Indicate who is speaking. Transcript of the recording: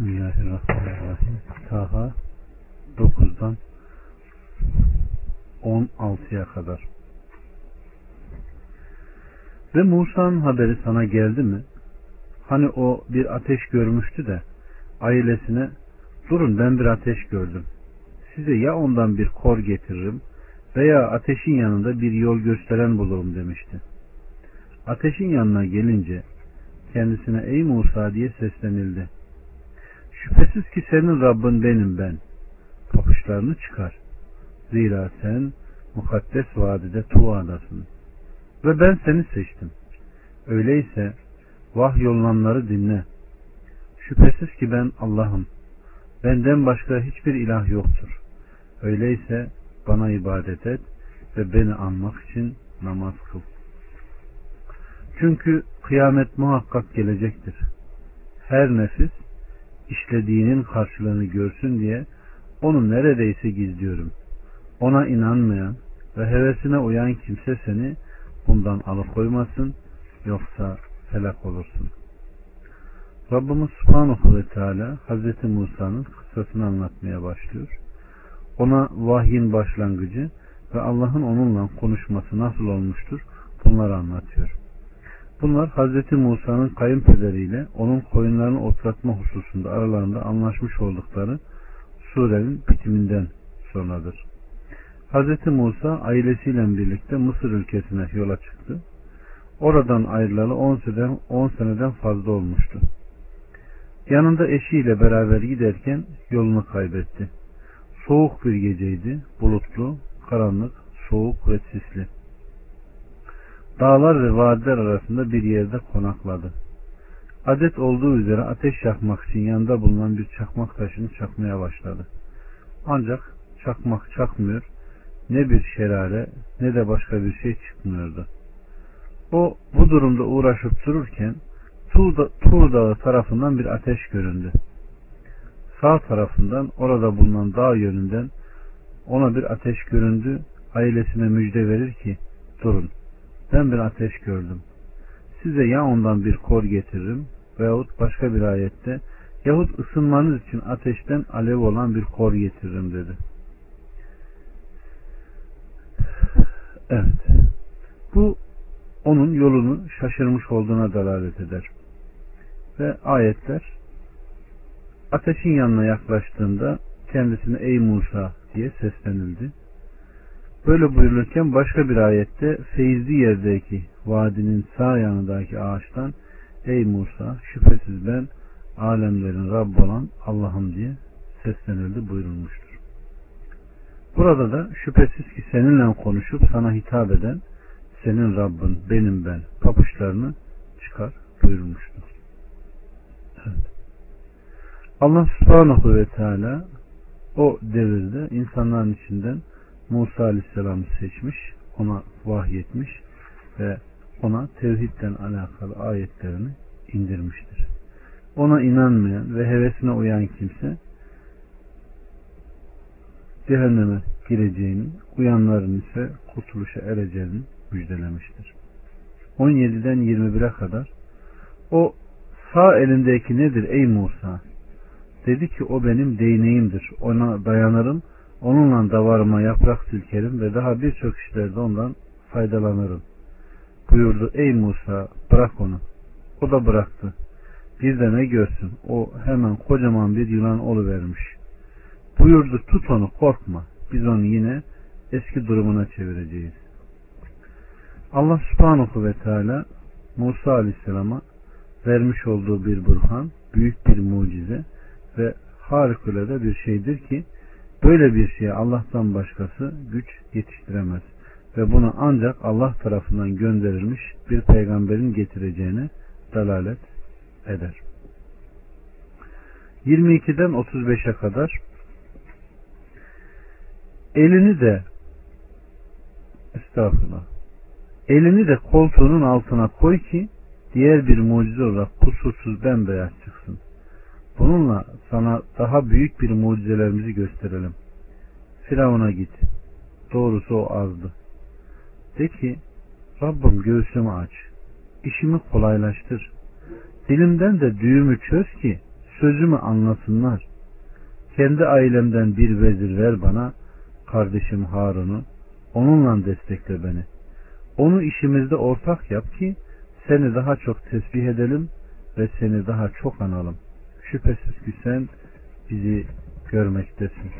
Speaker 1: Bismillahirrahmanirrahim. Taha 9'dan 16'ya kadar. Ve Musa'nın haberi sana geldi mi? Hani o bir ateş görmüştü de ailesine durun ben bir ateş gördüm. Size ya ondan bir kor getiririm veya ateşin yanında bir yol gösteren bulurum demişti. Ateşin yanına gelince kendisine ey Musa diye seslenildi. Şüphesiz ki senin Rabbin benim ben. Papuçlarını çıkar. Zira sen mukaddes vadide Tuva'dasın. Ve ben seni seçtim. Öyleyse vah yollananları dinle. Şüphesiz ki ben Allah'ım. Benden başka hiçbir ilah yoktur. Öyleyse bana ibadet et ve beni anmak için namaz kıl. Çünkü kıyamet muhakkak gelecektir. Her nefis işlediğinin karşılığını görsün diye onu neredeyse gizliyorum. Ona inanmayan ve hevesine uyan kimse seni bundan alıkoymasın yoksa helak olursun. Rabbimiz Subhanahu ve Teala Hz. Musa'nın kıssasını anlatmaya başlıyor. Ona vahyin başlangıcı ve Allah'ın onunla konuşması nasıl olmuştur bunları anlatıyor. Bunlar Hz. Musa'nın kayınpederiyle onun koyunlarını otlatma hususunda aralarında anlaşmış oldukları surenin bitiminden sonradır. Hz. Musa ailesiyle birlikte Mısır ülkesine yola çıktı. Oradan ayrılalı 10 seneden, 10 seneden fazla olmuştu. Yanında eşiyle beraber giderken yolunu kaybetti. Soğuk bir geceydi, bulutlu, karanlık, soğuk ve sisli. Dağlar ve vadiler arasında bir yerde konakladı. Adet olduğu üzere ateş yakmak için yanında bulunan bir çakmak taşını çakmaya başladı. Ancak çakmak çakmıyor, ne bir şelale ne de başka bir şey çıkmıyordu. O bu durumda uğraşıp dururken Tuğ Dağı tarafından bir ateş göründü. Sağ tarafından orada bulunan dağ yönünden ona bir ateş göründü. Ailesine müjde verir ki durun ben bir ateş gördüm. Size ya ondan bir kor getiririm veyahut başka bir ayette yahut ısınmanız için ateşten alev olan bir kor getiririm dedi. Evet. Bu onun yolunu şaşırmış olduğuna dalalet eder. Ve ayetler ateşin yanına yaklaştığında kendisine ey Musa diye seslenildi. Böyle buyurulurken başka bir ayette feyizli yerdeki vadinin sağ yanındaki ağaçtan ey Musa şüphesiz ben alemlerin Rabb olan Allah'ım diye seslenildi buyurulmuştur. Burada da şüphesiz ki seninle konuşup sana hitap eden senin Rabbin benim ben papuçlarını çıkar buyurmuştur. Evet. Allah subhanahu ve teala o devirde insanların içinden Musa aleyhisselamı seçmiş, ona vahyetmiş ve ona tevhidden alakalı ayetlerini indirmiştir. Ona inanmayan ve hevesine uyan kimse cehenneme gireceğini, uyanların ise kurtuluşa ereceğini müjdelemiştir. 17'den 21'e kadar o sağ elindeki nedir ey Musa? Dedi ki o benim değneğimdir. Ona dayanırım. Onunla davarıma yaprak silkerim ve daha birçok işlerde ondan faydalanırım. Buyurdu ey Musa bırak onu. O da bıraktı. Bir de ne görsün o hemen kocaman bir yılan vermiş. Buyurdu tut onu korkma. Biz onu yine eski durumuna çevireceğiz. Allah subhanahu ve teala Musa aleyhisselama vermiş olduğu bir burhan, büyük bir mucize ve harikulade bir şeydir ki böyle bir şeye Allah'tan başkası güç yetiştiremez ve bunu ancak Allah tarafından gönderilmiş bir peygamberin getireceğine dalalet eder. 22'den 35'e kadar elini de estağfurullah elini de koltuğunun altına koy ki diğer bir mucize olarak kusursuz bembeyaz çıksın. Bununla sana daha büyük bir mucizelerimizi gösterelim. Firavun'a git. Doğrusu o azdı. De ki Rabbim göğsümü aç. İşimi kolaylaştır. Dilimden de düğümü çöz ki sözümü anlasınlar. Kendi ailemden bir vezir ver bana, kardeşim Harun'u, onunla destekle beni. Onu işimizde ortak yap ki seni daha çok tesbih edelim ve seni daha çok analım. Şüphesiz ki sen bizi görmektesin.